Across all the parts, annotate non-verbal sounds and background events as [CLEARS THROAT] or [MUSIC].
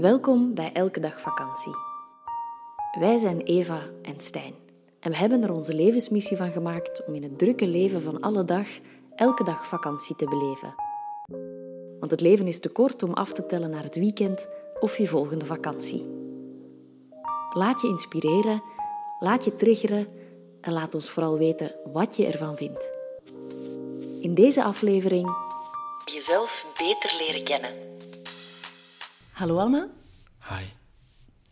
Welkom bij Elke Dag Vakantie. Wij zijn Eva en Stijn en we hebben er onze levensmissie van gemaakt om in het drukke leven van alle dag elke dag vakantie te beleven. Want het leven is te kort om af te tellen naar het weekend of je volgende vakantie. Laat je inspireren, laat je triggeren en laat ons vooral weten wat je ervan vindt. In deze aflevering jezelf beter leren kennen. Hallo Alma, Hi.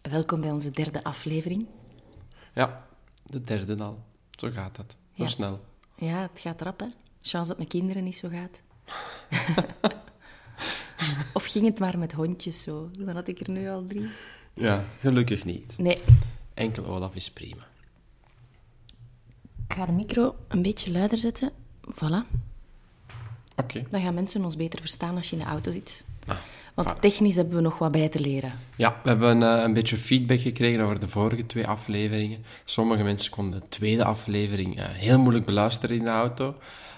welkom bij onze derde aflevering. Ja, de derde al. Zo gaat dat. Zo Ja. snel. Ja, het gaat rap, hè? Chance dat met kinderen niet zo gaat. [LAUGHS] of ging het maar met hondjes zo? Dan had ik er nu al drie. Ja, gelukkig niet. Nee, Enkel Olaf is prima. ik ga de micro een beetje luider zetten. Voilà. Oké. Dan gaan mensen ons beter verstaan als je in de auto zit. Ah, Want voilà. technisch hebben we nog wat bij te leren. Ja, we hebben eh, een beetje feedback gekregen over de vorige twee afleveringen. Sommige mensen konden de tweede aflevering eh, heel moeilijk beluisteren in de auto.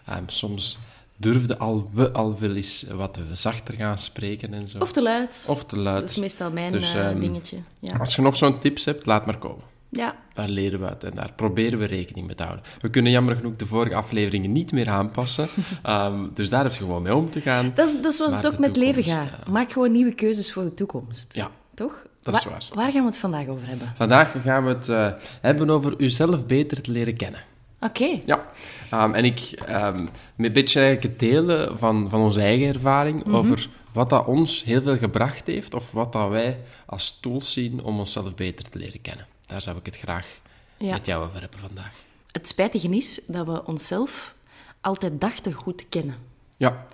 Ehm, soms durfden al, we al wel eens wat zachter gaan spreken en zo. Of te luid. Of te luid. Dat is meestal mijn Dus, eh, ehm, dingetje. Ja. Als je nog zo'n tips hebt, laat maar komen. Ja, Daar leren we uit en daar proberen we rekening mee te houden. We kunnen jammer genoeg de vorige afleveringen niet meer aanpassen. [LAUGHS] Ehm, dus daar heb je gewoon mee om te gaan. dat is, dat is zoals het ook met leven gaat. ja. Maak gewoon nieuwe keuzes voor de toekomst. Ja, Toch? Dat is Wa- waar. Waar gaan we het vandaag over hebben? vandaag gaan we het eh, hebben over uzelf beter te leren kennen. Oké. Ja, Ehm, en ik ehm een beetje eigenlijk het delen van, van onze eigen ervaring Mhm. over wat dat ons heel veel gebracht heeft of wat dat wij als tools zien om onszelf beter te leren kennen. Daar zou ik het graag Ja. met jou over hebben vandaag. Het spijtige is dat we onszelf altijd dachten goed te kennen. Ja,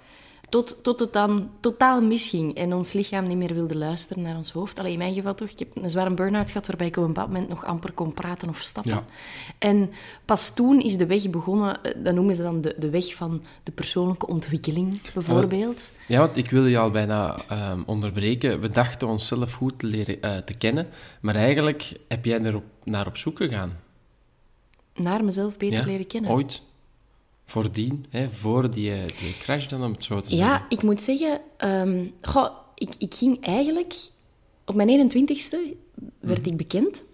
Tot, tot het dan totaal misging en ons lichaam niet meer wilde luisteren naar ons hoofd. Alleen in mijn geval toch. Ik heb een zware burn-out gehad waarbij ik op een bepaald moment nog amper kon praten of stappen. Ja. En pas toen is de weg begonnen, eh, dat noemen ze dan de, de weg van de persoonlijke ontwikkeling, bijvoorbeeld. Ja, want ik wilde je al bijna ehm, onderbreken. We dachten onszelf goed te, leren, eh, te kennen, maar eigenlijk heb jij erop, naar op zoek gegaan. Naar mezelf beter ja? leren kennen. Ooit. Voordien, hè, voor die, eh, die crash dan, om het zo te zeggen. Ja, ik moet zeggen, ehm, goh, ik, ik ging eigenlijk... Op mijn 21ste werd ik bekend.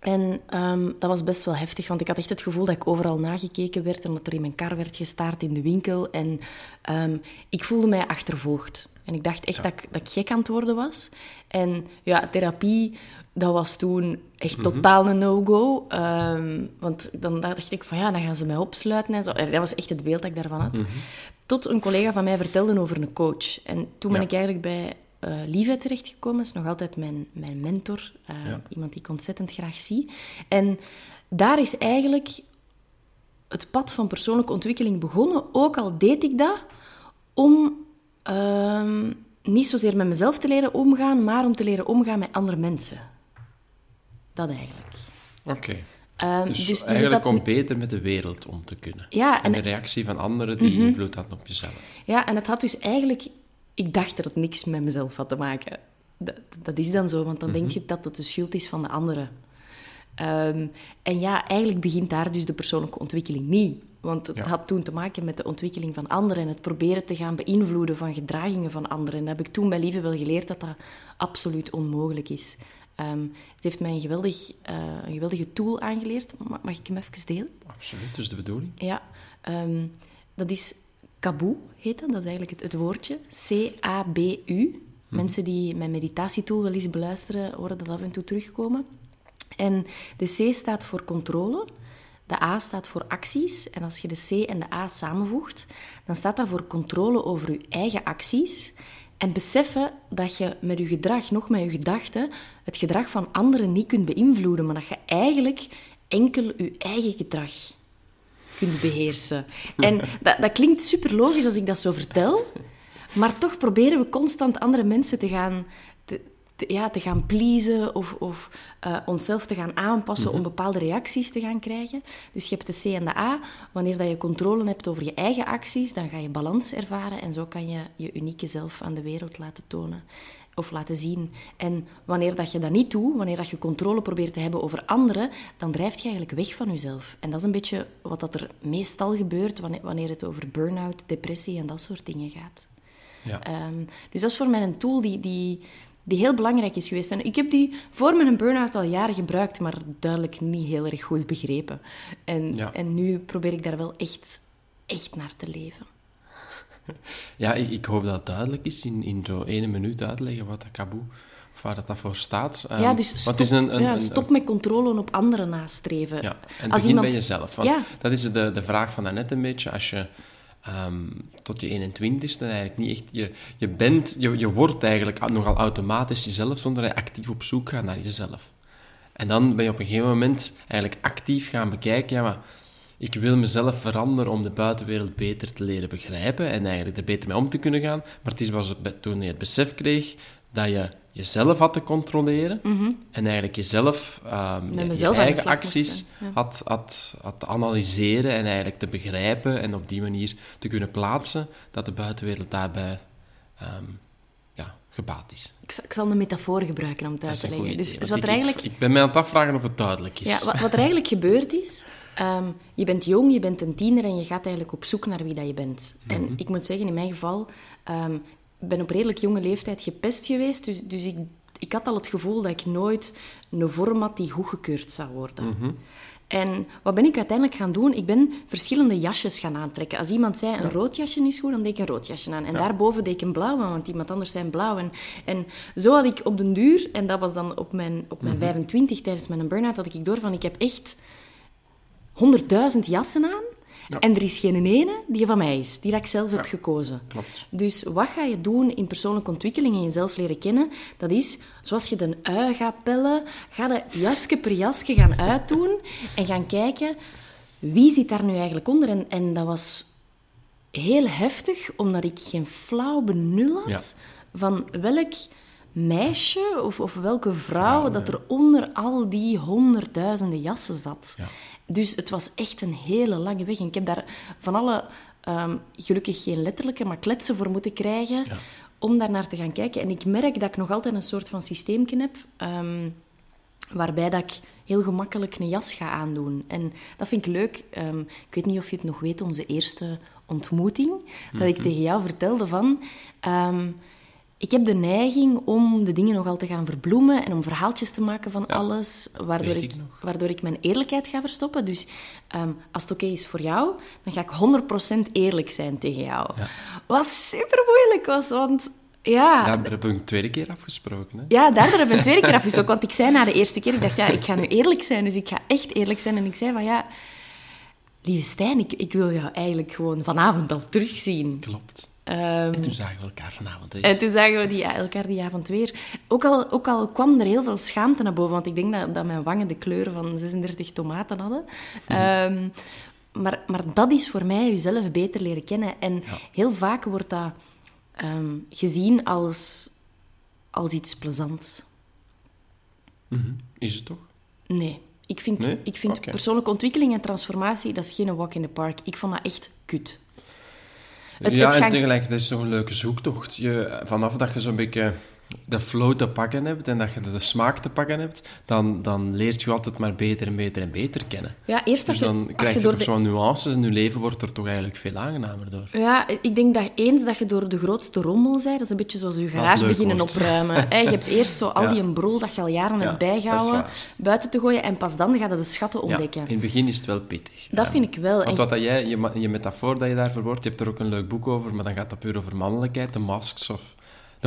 En ehm, dat was best wel heftig, want ik had echt het gevoel dat ik overal nagekeken werd en dat er in mijn kar werd gestaard in de winkel. En ehm, ik voelde mij achtervolgd. En ik dacht echt dat, ik, dat ik gek aan het worden was. En ja, therapie, dat was toen echt totaal een no-go. Ehm, want dan dacht ik van ja, dan gaan ze mij opsluiten en zo. Dat was echt het beeld dat ik daarvan had. Tot een collega van mij vertelde over een coach. En toen ben Ja. ik eigenlijk bij eh Lieve terechtgekomen. Dat is nog altijd mijn, mijn mentor. eh, Ja. Iemand die ik ontzettend graag zie. En daar is eigenlijk het pad van persoonlijke ontwikkeling begonnen. Ook al deed ik dat om ehm, niet zozeer met mezelf te leren omgaan, maar om te leren omgaan met andere mensen. Dat eigenlijk. Oké. Ehm, Dus, dus eigenlijk dat- om beter met de wereld om te kunnen. Ja, en en- de reactie van anderen die invloed had op jezelf. Ja, en het had dus eigenlijk... Ik dacht dat het niks met mezelf had te maken. Dat, dat is dan zo, want dan denk je dat het de schuld is van de anderen. Ehm, en ja, eigenlijk begint daar dus de persoonlijke ontwikkeling niet. Want het Ja. had toen te maken met de ontwikkeling van anderen en het proberen te gaan beïnvloeden van gedragingen van anderen. En dat heb ik toen bij Lieve wel geleerd dat dat absoluut onmogelijk is. Ehm het heeft mij een, geweldig, eh, een geweldige tool aangeleerd. Ma- Mag ik hem even delen? Absoluut, dat is de bedoeling. Ja, ehm, dat is Kaboe, heet dat. Dat is eigenlijk het, het woordje. C-A-B-U. Mensen die mijn meditatietool wel eens beluisteren, horen dat af en toe terugkomen. En de C staat voor controle. De A staat voor acties. En als je de C en de A samenvoegt, dan staat dat voor controle over je eigen acties. En beseffen dat je met je gedrag, nog met je gedachten, het gedrag van anderen niet kunt beïnvloeden, maar dat je eigenlijk enkel je eigen gedrag kunt beheersen. En dat, dat klinkt super logisch als ik dat zo vertel, maar toch proberen we constant andere mensen te gaan, te, ja, te gaan pleasen of, of eh, onszelf te gaan aanpassen om bepaalde reacties te gaan krijgen. Dus je hebt de C en de A. Wanneer dat je controle hebt over je eigen acties, dan ga je balans ervaren en zo kan je je unieke zelf aan de wereld laten tonen of laten zien. En wanneer dat je dat niet doet, wanneer dat je controle probeert te hebben over anderen, dan drijft je eigenlijk weg van jezelf. En dat is een beetje wat dat er meestal gebeurt wanneer, wanneer het over burn-out, depressie en dat soort dingen gaat. Ja. Ehm, dus dat is voor mij een tool die, die, die heel belangrijk is geweest. En ik heb die voor mijn burn-out al jaren gebruikt, maar duidelijk niet heel erg goed begrepen. En, Ja. en nu probeer ik daar wel echt, echt naar te leven. [LAUGHS] Ja, ik, ik hoop dat het duidelijk is in, in zo'n ene minuut uitleggen wat dat kaboe, of waar dat, dat voor staat. Ehm, ja, dus want stop, het is een, een, ja, een- stop met controle op anderen nastreven. Ja, en Als begin iemand- bij jezelf. Want Ja. dat is de, de vraag van daarnet een beetje. Als je ehm, tot je 21ste eigenlijk niet echt... Je, je, bent, je, je wordt eigenlijk nogal automatisch jezelf, zonder dat je actief op zoek gaat naar jezelf. En dan ben je op een gegeven moment eigenlijk actief gaan bekijken... Ja, maar ik wil mezelf veranderen om de buitenwereld beter te leren begrijpen en eigenlijk er beter mee om te kunnen gaan. Maar het is pas toen je het besef kreeg dat je jezelf had te controleren en eigenlijk jezelf, ehm, je- eigen acties ja. had, had, had te analyseren en eigenlijk te begrijpen en op die manier te kunnen plaatsen dat de buitenwereld daarbij ehm, ja, gebaat is. Ik, zal, ik zal een metafoor gebruiken om het uit te leggen. idee, Dus, want wat er ik, eigenlijk... ik, ben mij aan het afvragen of het duidelijk is. Ja, wat, wat er eigenlijk gebeurd is, ehm, je bent jong, je bent een tiener en je gaat eigenlijk op zoek naar wie dat je bent. En ik moet zeggen, in mijn geval, ben op redelijk jonge leeftijd gepest geweest, dus, dus ik, ik had al het gevoel dat ik nooit een vorm had die goedgekeurd zou worden. En wat ben ik uiteindelijk gaan doen? Ik ben verschillende jasjes gaan aantrekken. Als iemand zei een rood jasje is goed, dan deed ik een rood jasje aan. En daarboven deed ik een blauw aan, want iemand anders zei een blauw. En, en zo had ik op den duur, en dat was dan op mijn, op mijn 25 tijdens mijn burn-out, had ik door van ik heb echt honderdduizend jassen aan. En er is geen ene die van mij is, die dat ik zelf heb gekozen. Klopt. Dus wat ga je doen in persoonlijke ontwikkeling en jezelf leren kennen? Dat is, zoals je de ui gaat pellen, ga je jasje per jasje gaan uitdoen en gaan kijken, wie zit daar nu eigenlijk onder? En, en dat was heel heftig, omdat ik geen flauw benul had Ja. van welk meisje of, of welke vrouw Vrouw, dat er onder al die honderdduizenden jassen zat. Dus het was echt een hele lange weg. En ik heb daar van alle, ehm, gelukkig geen letterlijke, maar kletsen voor moeten krijgen Ja. om daar naar te gaan kijken. En ik merk dat ik nog altijd een soort van systeemje heb, ehm, waarbij dat ik heel gemakkelijk een jas ga aandoen. En dat vind ik leuk. Ehm, ik weet niet of je het nog weet, onze eerste ontmoeting, dat Mhm. ik tegen jou vertelde van... ik heb de neiging om de dingen nogal te gaan verbloemen en om verhaaltjes te maken van alles, waardoor ik, waardoor ik mijn eerlijkheid ga verstoppen. Dus ehm, als het oké is voor jou, dan ga ik 100% eerlijk zijn tegen jou. Wat super moeilijk was, want ja, Daar hebben we een tweede keer afgesproken. Hè? ja, daardoor heb ik een tweede keer [LAUGHS] afgesproken. Want ik zei na de eerste keer, ik dacht, ja, ik ga nu eerlijk zijn. Dus ik ga echt eerlijk zijn. En ik zei van, ja, lieve Stijn, ik, ik wil jou eigenlijk gewoon vanavond al terugzien. Klopt. Ehm, En toen zagen we elkaar vanavond. Hè? en toen zagen we die, ja, elkaar die avond weer. Ook al, ook al kwam er heel veel schaamte naar boven, want ik denk dat, dat mijn wangen de kleur van 36 tomaten hadden. Ehm, maar, maar dat is voor mij jezelf beter leren kennen. En heel vaak wordt dat ehm, gezien als, als iets plezants. Mhm. Is het toch? Nee. Ik vind, Nee? ik vind persoonlijke ontwikkeling en transformatie, dat is geen walk in the park. Ik vond dat echt kut. Het- ja, het en gaat- tegelijkertijd is het toch een leuke zoektocht. Je, vanaf dat je zo'n beetje de flow te pakken hebt en dat je de smaak te pakken hebt, dan, dan leert je altijd maar beter en beter en beter kennen. Ja, eerst Dus je, dan als krijg je je door toch de, zo'n nuances en je leven wordt er toch eigenlijk veel aangenamer door. Ja, ik denk dat eens dat je door de grootste rommel bent, dat is een beetje zoals je garage beginnen wordt. opruimen. Je hebt eerst zo al Ja. die een brol dat je al jaren Ja, hebt bijgehouden, buiten te gooien en pas dan ga je de schatten Ja, ontdekken. in het begin is het wel pittig. Dat Ja. vind ik wel. Want wat dat jij, je, je metafoor dat je daarvoor wordt, je hebt er ook een leuk boek over, maar dan gaat dat puur over mannelijkheid, de masks of...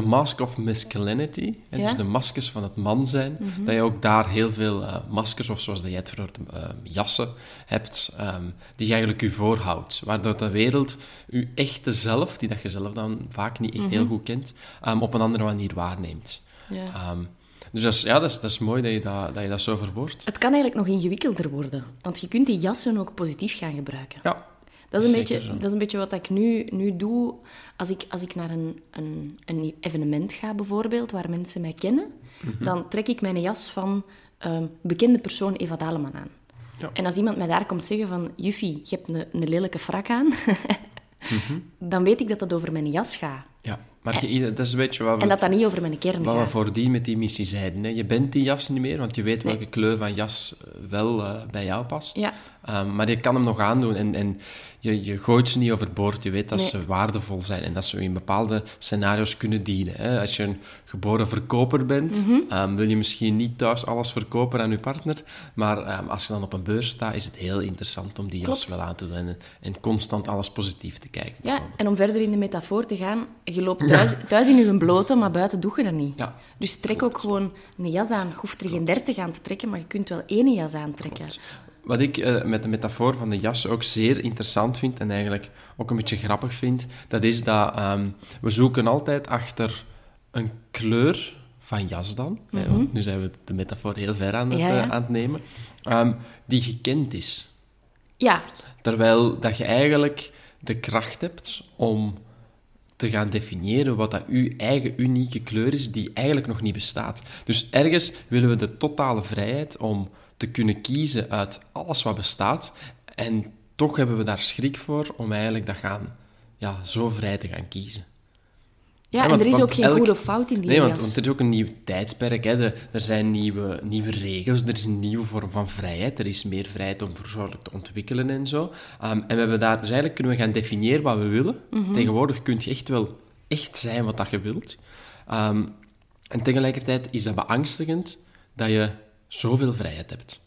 De mask of masculinity, hè, Ja. Mhm. dus de maskers van het man zijn. Dat je ook daar heel veel eh, maskers, of zoals dat jij het verhoort, eh, jassen hebt, ehm, die je eigenlijk je voorhoudt. Waardoor de wereld je echte zelf, die dat je zelf dan vaak niet echt heel goed kent, ehm, op een andere manier waarneemt. Mhm. ja. Ehm, dus dat is, ja, dat is, dat is mooi dat je dat, dat je dat zo verwoordt. Het kan eigenlijk nog ingewikkelder worden, want je kunt die jassen ook positief gaan gebruiken. Ja, Dat is, een Zeker beetje, zo. dat is een beetje wat ik nu, nu doe. Als ik, als ik naar een, een, een evenement ga, bijvoorbeeld, waar mensen mij kennen, Mhm. dan trek ik mijn jas van ehm, bekende persoon Eva Daleman aan. Ja. En als iemand mij daar komt zeggen van... Juffie, je hebt een, een lelijke frak aan. [LAUGHS] Mhm. Dan weet ik dat dat over mijn jas gaat. ja. Maar je, dat is een beetje wat we, En dat dat niet over mijn kern wat we gaat. voordien met die missie zeiden. Hè. Je bent die jas niet meer, want je weet Nee. welke kleur van jas eh, wel eh, bij jou past. Ja, Ehm, maar je kan hem nog aandoen en, en je, je gooit ze niet overboord. Je weet dat Nee. ze waardevol zijn en dat ze in bepaalde scenario's kunnen dienen. Hè. Als je een geboren verkoper bent, Mhm. ehm, wil je misschien niet thuis alles verkopen aan je partner. Maar ehm, als je dan op een beurs staat, is het heel interessant om die jas wel aan te doen en, en constant alles positief te kijken. ja, en om verder in de metafoor te gaan, je loopt thuis, thuis in je blote, maar buiten doe je dat niet. Ja. Dus trek ook gewoon een jas aan. Je hoeft er geen dertig aan te trekken, maar je kunt wel één jas aantrekken. Wat ik eh, met de metafoor van de jas ook zeer interessant vind en eigenlijk ook een beetje grappig vind, dat is dat ehm, we zoeken altijd achter een kleur van jas dan. hè, want nu zijn we de metafoor heel ver aan het, Mhm. Ja, ja. eh, aan het nemen. ehm, die gekend is. Ja, Terwijl dat je eigenlijk de kracht hebt om te gaan definiëren wat dat uw eigen unieke kleur is, die eigenlijk nog niet bestaat. Dus ergens willen we de totale vrijheid om te kunnen kiezen uit alles wat bestaat. En toch hebben we daar schrik voor om eigenlijk dat gaan, ja, zo vrij te gaan kiezen. ja en want- er is ook geen elk- goede fout in die Nee, want, want er is ook een nieuw tijdsperk. Hè. De- er zijn nieuwe, nieuwe regels, er is een nieuwe vorm van vrijheid. Er is meer vrijheid om persoonlijk te ontwikkelen en zo. Ehm, en we hebben daar, dus eigenlijk kunnen we gaan definiëren wat we willen. Mhm. Tegenwoordig kun je echt wel echt zijn wat dat je wilt. Ehm, en tegelijkertijd is dat beangstigend dat je zoveel vrijheid hebt.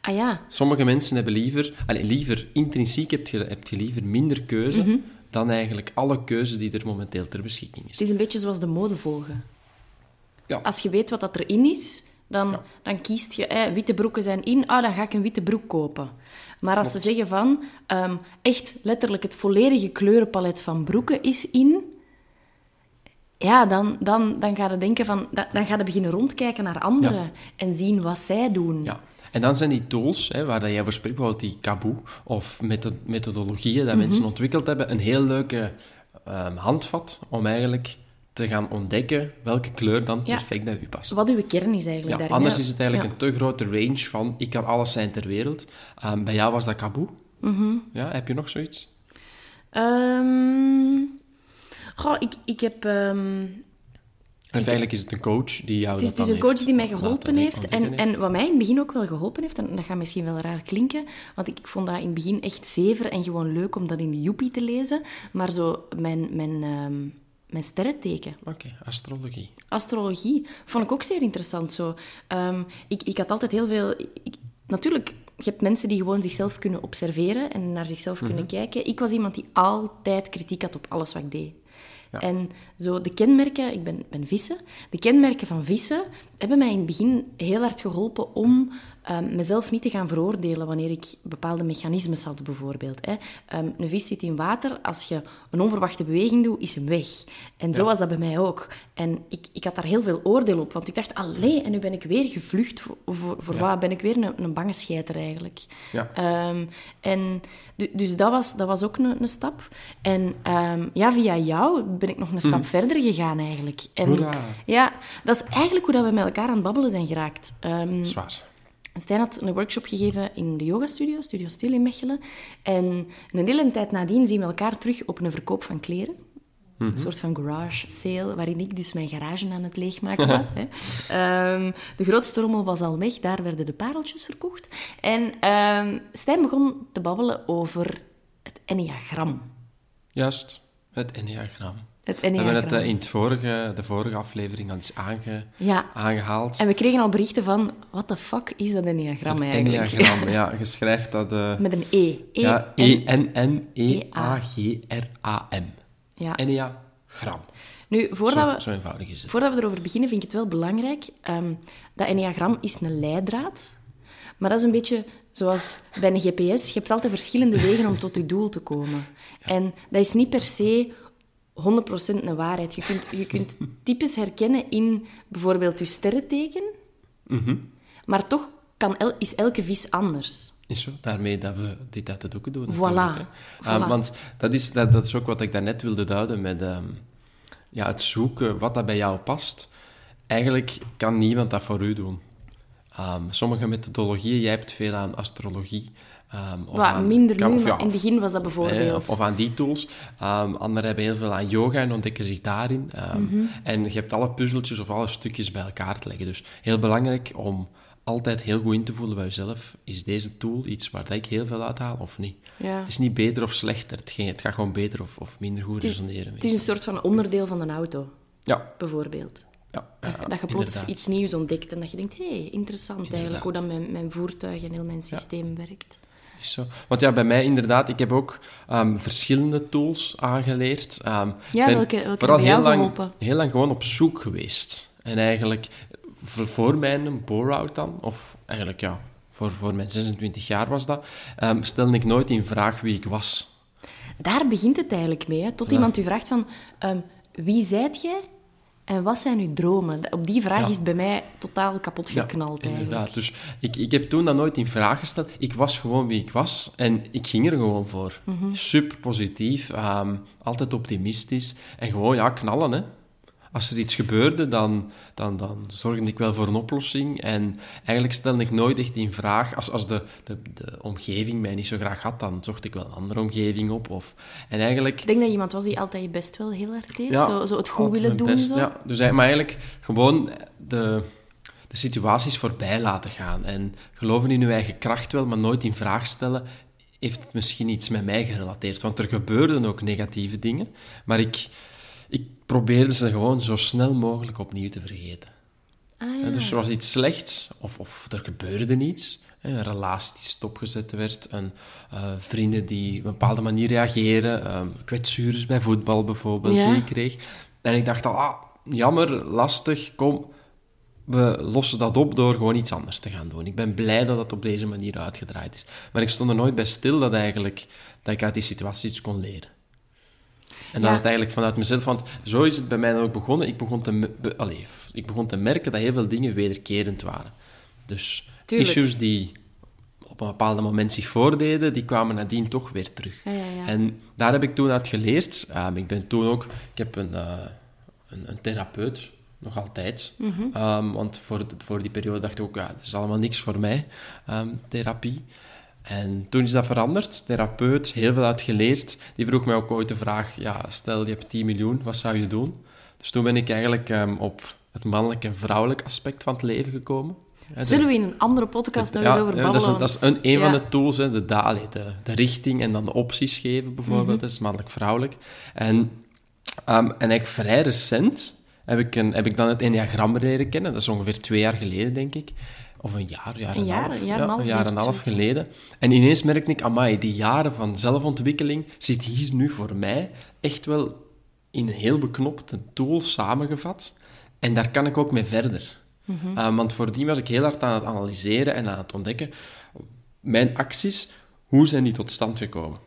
Ah ja, Sommige mensen hebben liever, allez, liever intrinsiek heb je, heb je liever minder keuze Mhm. dan eigenlijk alle keuze die er momenteel ter beschikking is. het is een beetje zoals de mode volgen. Ja. Als je weet wat dat erin is, dan, Ja. dan kiest je, eh, witte broeken zijn in, ah, dan ga ik een witte broek kopen. Maar als ze zeggen van, ehm, echt letterlijk het volledige kleurenpalet van broeken is in, ja, dan, dan, dan ga je denken van, dan, dan ga je beginnen rondkijken naar anderen en zien wat zij doen. Ja, en dan zijn die tools hè, waar dat jij voor spreekt, bijvoorbeeld die Kaboe of metho- methodologieën dat Mhm. mensen ontwikkeld hebben, een heel leuke ehm, handvat om eigenlijk te gaan ontdekken welke kleur dan Ja. perfect bij u past. Wat uw kern is eigenlijk Ja, daarin. anders is het eigenlijk Ja. een te grote range van ik kan alles zijn ter wereld. Ehm, bij jou was dat Kaboe. Mhm. Ja, heb je nog zoiets? Ehm, goh, ik, ik heb... ehm, En feitelijk is het een coach die jou Het is, een coach die mij geholpen heeft. En, heeft. en wat mij in het begin ook wel geholpen heeft, en dat gaat misschien wel raar klinken, want ik, ik vond dat in het begin echt zever en gewoon leuk om dat in de Joepie te lezen. Maar zo mijn, mijn, ehm, mijn sterrenteken, Oké, astrologie. astrologie, vond ik ook zeer interessant. Zo. Ehm, ik, ik had altijd heel veel... ik- natuurlijk, je hebt mensen die gewoon zichzelf kunnen observeren en naar zichzelf Mhm. kunnen kijken. Ik was iemand die altijd kritiek had op alles wat ik deed. En zo de kenmerken, ik ben, ben vissen, de kenmerken van vissen hebben mij in het begin heel hard geholpen om ehm, mezelf niet te gaan veroordelen wanneer ik bepaalde mechanismes had, bijvoorbeeld. Hè. Ehm, een vis zit in water, als je een onverwachte beweging doet, is hem weg. En zo was dat bij mij ook. En ik, ik had daar heel veel oordeel op, want ik dacht, allee, en nu ben ik weer gevlucht. Voor, voor, voor Ja. wat ben ik weer een, een bange scheiter eigenlijk. Ja. Ehm, en du- dus dat was, dat was ook een, een stap. En ja, via jou ben ik nog een stap verder gegaan eigenlijk. En, Hoera. Ja, dat is eigenlijk hoe dat we met elkaar aan het babbelen zijn geraakt. Ehm, Zwaar. Stijn had een workshop gegeven in de yogastudio, Studio Stil in Mechelen. En een hele tijd nadien zien we elkaar terug op een verkoop van kleren. Een soort van garage sale, waarin ik dus mijn garage aan het leegmaken was. hè. [LAUGHS] Ehm, de grootste rommel was al weg, daar werden de pareltjes verkocht. En ehm Stijn begon te babbelen over het enneagram. Juist, het enneagram. Het We hebben het eh, in het vorige, de vorige aflevering al eens aange, Ja, aangehaald. en we kregen al berichten van, what the fuck is dat enneagram het eigenlijk? enneagram, [LAUGHS] ja. Je schrijft dat... eh, Met een E. E ja, en- E-N-N-E-A-G-R-A-M. ja. Enneagram. Nu, voordat Zo, we, zo eenvoudig is het. Voordat we erover beginnen, vind ik het wel belangrijk. ehm, dat enneagram is een leidraad. Maar dat is een beetje zoals bij een GPS. Je hebt altijd verschillende wegen om tot je doel te komen. En dat is niet per se 100% een waarheid. Je kunt, je kunt [LAUGHS] types herkennen in bijvoorbeeld je sterrenteken. Maar toch kan el- is elke vis anders. Is zo, daarmee dat we dit uit de doeken doen. Voilà. Ah, want dat is, dat, dat is ook wat ik daarnet wilde duiden met ehm, ja, het zoeken wat dat bij jou past. Eigenlijk kan niemand dat voor u doen. Ehm, sommige methodologieën, jij hebt veel aan astrologie, Um, of Wat, aan, minder nu, of, ja, in het begin was dat bijvoorbeeld. of, of, aan die tools. Um, anderen hebben heel veel aan yoga en ontdekken zich daarin. Um, mm -hmm. En je hebt alle puzzeltjes of alle stukjes bij elkaar te leggen. Dus heel belangrijk om altijd heel goed in te voelen bij jezelf. Is deze tool iets waar ik heel veel uit haal of niet? Ja. Het is niet beter of slechter. Het, het gaat gewoon beter of, of minder goed resoneren. Het is een soort van onderdeel van een auto. Ja. Bijvoorbeeld. Ja, dat, dat je plots iets nieuws ontdekt en dat je denkt, hé, hey, interessant eigenlijk hoe dat mijn, mijn voertuig en heel mijn systeem werkt. Zo. Want ja, bij mij inderdaad, ik heb ook um, verschillende tools aangeleerd. Um, ja, ben welke, welke vooral heel lang, heel lang gewoon op zoek geweest. En eigenlijk voor mijn bore-out dan, of eigenlijk ja, voor, voor mijn 26 jaar was dat, um, stelde ik nooit in vraag wie ik was. Daar begint het eigenlijk mee, hè? tot iemand u vraagt van, wie zijt jij en wat zijn uw dromen? Op die vraag is het bij mij totaal kapot geknald. Ja, inderdaad. Dus ik, ik heb toen dat nooit in vraag gesteld. Ik was gewoon wie ik was en ik ging er gewoon voor. Mhm. Super positief, um, altijd optimistisch en gewoon ja, knallen. Hè als er iets gebeurde, dan, dan, dan zorgde ik wel voor een oplossing. En eigenlijk stelde ik nooit echt in vraag, als, als de, de, de omgeving mij niet zo graag had, dan zocht ik wel een andere omgeving op. Of, en eigenlijk... Ik denk dat iemand was die altijd je best wel heel erg deed, ja, zo, zo het goed willen doen. Best, zo. Ja, dus, maar eigenlijk gewoon de, de situaties voorbij laten gaan. En geloven in je eigen kracht wel, maar nooit in vraag stellen heeft het misschien iets met mij gerelateerd. Want er gebeurden ook negatieve dingen, maar ik ik probeerde ze gewoon zo snel mogelijk opnieuw te vergeten. Ah, ja. Dus er was iets slechts, of, of er gebeurde iets. Een relatie die stopgezet werd, een, uh, vrienden die op een bepaalde manier reageren, um, kwetsures bij voetbal bijvoorbeeld, die ik kreeg. En ik dacht al, ah, jammer, lastig, kom, we lossen dat op door gewoon iets anders te gaan doen. Ik ben blij dat het op deze manier uitgedraaid is. Maar ik stond er nooit bij stil dat, eigenlijk, dat ik uit die situatie iets kon leren. En dan het eigenlijk vanuit mezelf, want zo is het bij mij dan ook begonnen. Ik begon te, allez, ik begon te merken dat heel veel dingen wederkerend waren. Dus issues die op een bepaald moment zich voordeden, die kwamen nadien toch weer terug. Ja, ja, en daar heb ik toen uit geleerd. Um, ik ben toen ook... Ik heb een, uh, een, een, therapeut, nog altijd. Mm um, want voor, voor die periode dacht ik ook, ja, dat is allemaal niks voor mij, um, therapie. En toen is dat veranderd. Therapeut, heel veel uitgeleerd. Die vroeg mij ook ooit de vraag, ja, stel je hebt 10 miljoen, wat zou je doen? Dus toen ben ik eigenlijk um, op het mannelijk en vrouwelijk aspect van het leven gekomen. Zullen we in een andere podcast nog eens over babbelen? Dat is, dat is een, een van de tools, hè, de, de, de, richting en dan de opties geven bijvoorbeeld. Mhm. Dat is mannelijk-vrouwelijk. En, um, en eigenlijk vrij recent heb ik, een, heb ik dan het enneagram leren kennen. Dat is ongeveer twee jaar geleden, denk ik. Of een jaar, jaar een, jaar, Een jaar en, half, een jaar en een half geleden. En ineens merkte ik, amai, die jaren van zelfontwikkeling zit hier nu voor mij echt wel in een heel beknopte tool samengevat. En daar kan ik ook mee verder. Mm uh, want voordien was ik heel hard aan het analyseren en aan het ontdekken. Mijn acties, hoe zijn die tot stand gekomen?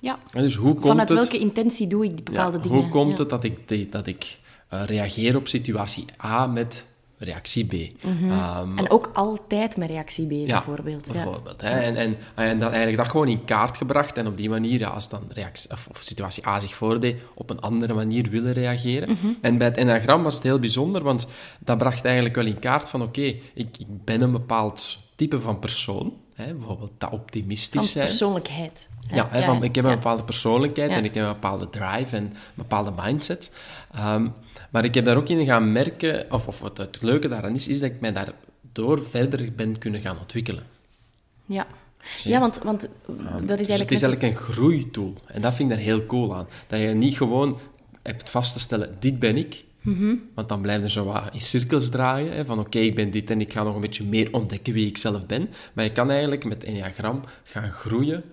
Ja. dus hoe komt Vanuit het, welke intentie doe ik bepaalde ja, dingen? Hoe komt het dat ik, dat ik uh, reageer op situatie A met reactie B. Mhm. Ehm, en ook altijd met reactie B, bijvoorbeeld. Ja, bijvoorbeeld. Hè. En, en, en dan eigenlijk dat gewoon in kaart gebracht en op die manier, ja, als dan reactie, of, situatie A zich voordeed, op een andere manier willen reageren. Mhm. En bij het enagram was het heel bijzonder, want dat bracht eigenlijk wel in kaart van, oké, ik, ik ben een bepaald type van persoon, hè, bijvoorbeeld dat optimistisch zijn. Van persoonlijkheid. Ja, hè, van, ik heb een bepaalde persoonlijkheid en ik heb een bepaalde drive en een bepaalde mindset. Ehm, maar ik heb daar ook in gaan merken, of, of wat het leuke daaraan is, is dat ik mij daardoor verder ben kunnen gaan ontwikkelen. Ja. Ja, want, want dat is eigenlijk... Dus het is eigenlijk een groeitool. En dat vind ik daar heel cool aan. Dat je niet gewoon hebt vast te stellen, dit ben ik. Mhm. Want dan blijf je zo wat in cirkels draaien. Hè, van oké, ik ben dit en ik ga nog een beetje meer ontdekken wie ik zelf ben. Maar je kan eigenlijk met Enneagram gaan groeien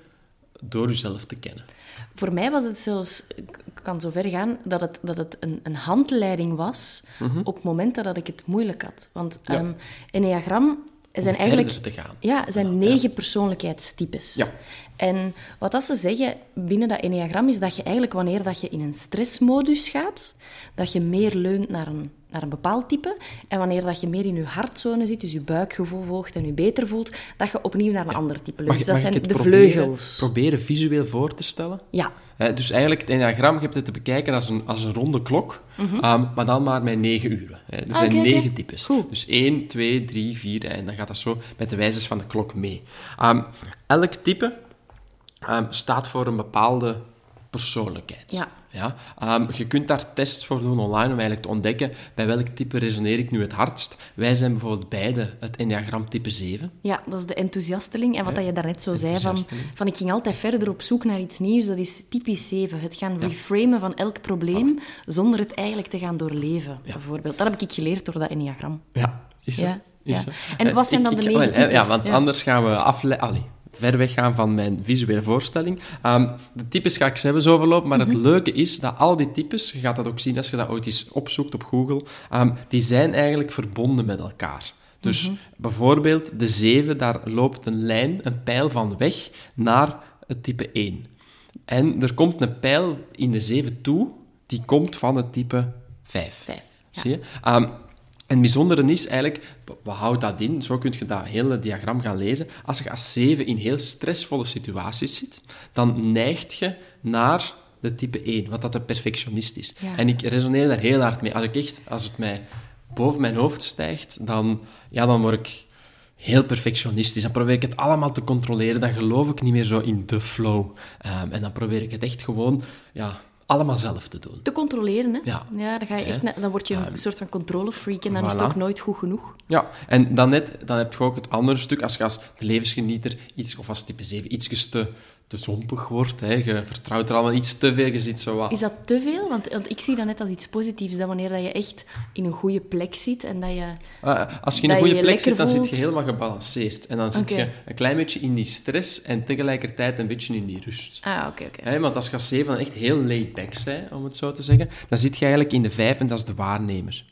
door jezelf te kennen. Voor mij was het zelfs, ik kan zo ver gaan, dat het, dat het een, een handleiding was Mhm. op momenten dat ik het moeilijk had. Want ehm Enneagram zijn eigenlijk te gaan. ja, zijn negen persoonlijkheidstypes. Ja. En wat dat ze zeggen binnen dat enneagram is dat je eigenlijk wanneer dat je in een stressmodus gaat, dat je meer leunt naar een naar een bepaald type. En wanneer dat je meer in je hartzone zit, dus je buikgevoel volgt en je beter voelt, dat je opnieuw naar een ander type. Mag, Dus dat zijn de proberen, vleugels. proberen visueel voor te stellen? Ja, dus eigenlijk, het enneagram, je hebt het te bekijken als een, als een ronde klok, ehm, maar dan maar met negen uren. Hè. Er Ah, zijn oké. negen types. Goed. Dus 1, 2, 3, 4, en dan gaat dat zo met de wijzers van de klok mee. Ehm, elk type ehm, staat voor een bepaalde persoonlijkheid. Ja. Ja? Ehm, je kunt daar tests voor doen online om eigenlijk te ontdekken bij welk type resoneer ik nu het hardst. Wij zijn bijvoorbeeld beide het enneagram type 7. Ja, dat is de enthousiasteling. En wat dat je daarnet zo zei, van, van ik ging altijd verder op zoek naar iets nieuws, dat is typisch 7. Het gaan reframen van elk probleem zonder het eigenlijk te gaan doorleven, bijvoorbeeld. Dat heb ik geleerd door dat enneagram. Ja, is zo. Ja. En wat Eh, zijn ik- dan de negen Ja, want anders gaan we afle allee, ver weggaan van mijn visuele voorstelling. Ehm, de types ga ik zelfs overlopen, maar Mhm. het leuke is dat al die types, je gaat dat ook zien als je dat ooit eens opzoekt op Google, ehm, die zijn eigenlijk verbonden met elkaar. Dus Mhm. bijvoorbeeld de 7, daar loopt een lijn, een pijl van weg naar het type 1. En er komt een pijl in de 7 toe, die komt van het type 5. Vijf. Ja. Zie je? Ehm, en het bijzondere is eigenlijk, wat houdt dat in? Zo kun je dat hele diagram gaan lezen. Als je als 7 in heel stressvolle situaties zit, dan neigt je naar de type 1, wat dat een perfectionist is. Ja. En ik resoneer daar heel hard mee. Als ik echt, als het mij boven mijn hoofd stijgt, dan, ja, dan word ik heel perfectionistisch. Dan probeer ik het allemaal te controleren. Dan geloof ik niet meer zo in de flow. Ehm, en dan probeer ik het echt gewoon ja, allemaal zelf te doen. Te controleren, hè? Ja. dan, ga je echt, na- dan word je een soort van controlefreak en dan is het ook nooit goed genoeg. Ja, en dan net, dan heb je ook het andere stuk, als je als levensgenieter iets, of als type 7 iets te, te zompig wordt, hè, je vertrouwt er allemaal iets te veel, je zit zo wat... Is dat te veel? Want, want ik zie dat net als iets positiefs, dat wanneer dat je echt in een goede plek zit en dat je... Ah, als je in een goede plek zit, dan zit je helemaal gebalanceerd. En dan zit je een klein beetje in die stress en tegelijkertijd een beetje in die rust. Ah, oké, oké. Want als je als 7 dan echt heel laid back bent, om het zo te zeggen, dan zit je eigenlijk in de 5 en dat is de waarnemer.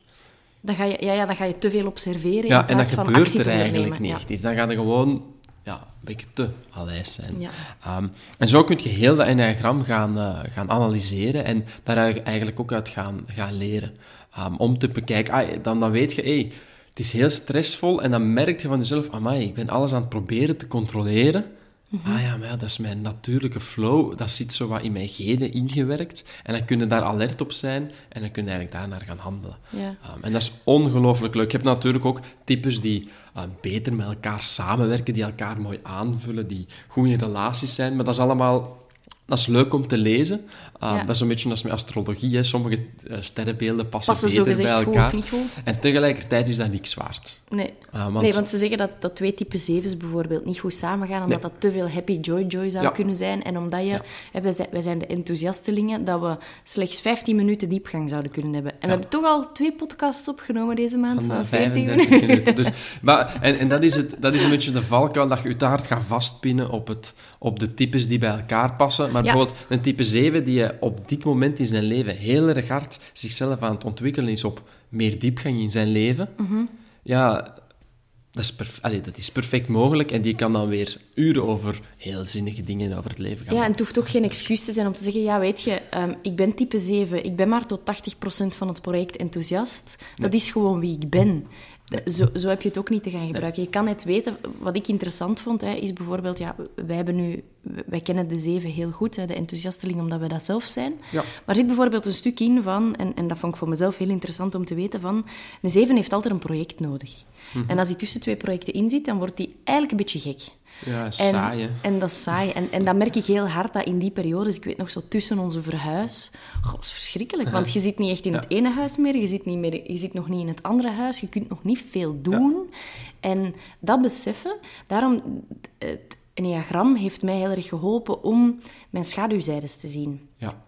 Dan ga je, ja, ja, dan ga je te veel observeren in Ja, en dat van gebeurt er eigenlijk niet Ja. Dan ga je gewoon ja, een beetje te alijs zijn. Ja. Ehm, en zo kun je heel dat enneagram gaan, eh, gaan analyseren en daar eigenlijk ook uit gaan, gaan leren. Ehm, om te bekijken, ah, dan, dan weet je, hey, het is heel stressvol en dan merk je van jezelf, amai, ik ben alles aan het proberen te controleren. Mhm. Ah ja, maar ja, dat is mijn natuurlijke flow, dat zit zo wat in mijn genen ingewerkt. En dan kun je daar alert op zijn en dan kun je eigenlijk daarnaar gaan handelen. Ja. Um, en dat is ongelooflijk leuk. Je hebt natuurlijk ook types die uh, beter met elkaar samenwerken, die elkaar mooi aanvullen, die goed in relaties zijn. Maar dat is allemaal... Dat is leuk om te lezen. Ja. Dat is een beetje als met astrologie. Hè. Sommige uh, sterrenbeelden passen, Passen beter bij goed elkaar. goed? En tegelijkertijd is dat niks waard. Nee. Ah, want- nee, want ze zeggen dat, dat twee type zevens bijvoorbeeld niet goed samengaan, omdat Nee. dat te veel happy joy joy zou Ja. kunnen zijn. En omdat je, hè, wij, zijn, wij zijn de enthousiastelingen, dat we slechts 15 minuten diepgang zouden kunnen hebben. En we hebben toch al twee podcasts opgenomen deze maand Van van, uh, 14 35 minuten. minuten. Dus, maar, en en dat, is het, dat is een beetje de valkuil, dat je je te hard gaat vastpinnen op, het, op de types die bij elkaar passen. Maar Ja. bijvoorbeeld een type 7 die op dit moment in zijn leven heel erg hard zichzelf aan het ontwikkelen is op meer diepgang in zijn leven. Mhm. Ja, dat is, allee, dat is perfect mogelijk. En die kan dan weer uren over heel zinnige dingen over het leven gaan Ja, en het hoeft ook geen excuus te zijn om te zeggen, ja, weet je, ehm, ik ben type 7, ik ben maar tot 80% van het project enthousiast. Dat is gewoon wie ik ben. Zo, zo heb je het ook niet te gaan gebruiken. Je kan het weten. Wat ik interessant vond, hè, is bijvoorbeeld, ja, wij, hebben nu, wij kennen de zeven heel goed, hè, de enthousiasteling, omdat we dat zelf zijn. Ja. Maar er zit bijvoorbeeld een stuk in van, en, en dat vond ik voor mezelf heel interessant om te weten, van een zeven heeft altijd een project nodig. Mhm. En als die tussen twee projecten in zit, dan wordt die eigenlijk een beetje gek. Ja, En, saai, hè. en dat is saai. En, en dat merk ik heel hard, dat in die periodes, ik weet nog zo tussen onze verhuis, oh, dat is verschrikkelijk, want je zit niet echt in het ene huis meer, je zit, niet meer, je zit nog niet in het andere huis, je kunt nog niet veel doen. En dat beseffen, daarom, het enneagram heeft mij heel erg geholpen om mijn schaduwzijdes te zien. Ja,